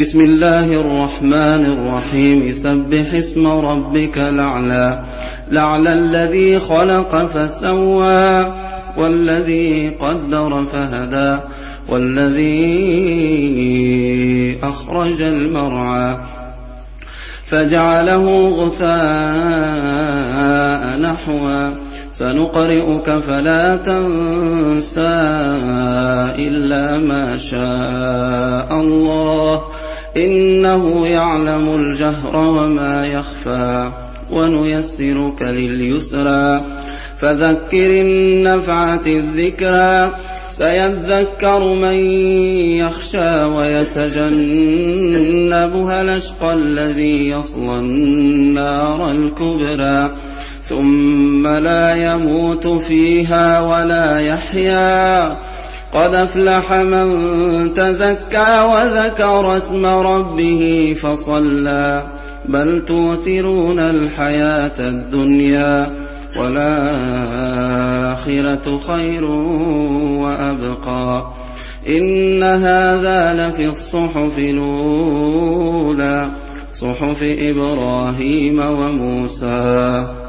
بسم الله الرحمن الرحيم سبح اسم ربك الأعلى لعلى الذي خلق فسوى والذي قدر فهدى والذي أخرج المرعى فجعله غثاء نحوا سنقرئك فلا تنسى إلا ما شاء الله إنه يعلم الجهر وما يخفى ونيسرك لليسرى. فذكر النفعة الذكرى سيذكر من يخشى ويتجنبها الأشقى الذي يصلى النار الكبرى. ثم لا يموت فيها ولا يحيا. قد أفلح من تزكى وذكر اسم ربه فصلى. بل توثرون الحياة الدنيا والآخرة خير وأبقى. إن هذا لفي الصحف الأولى صحف إبراهيم وموسى.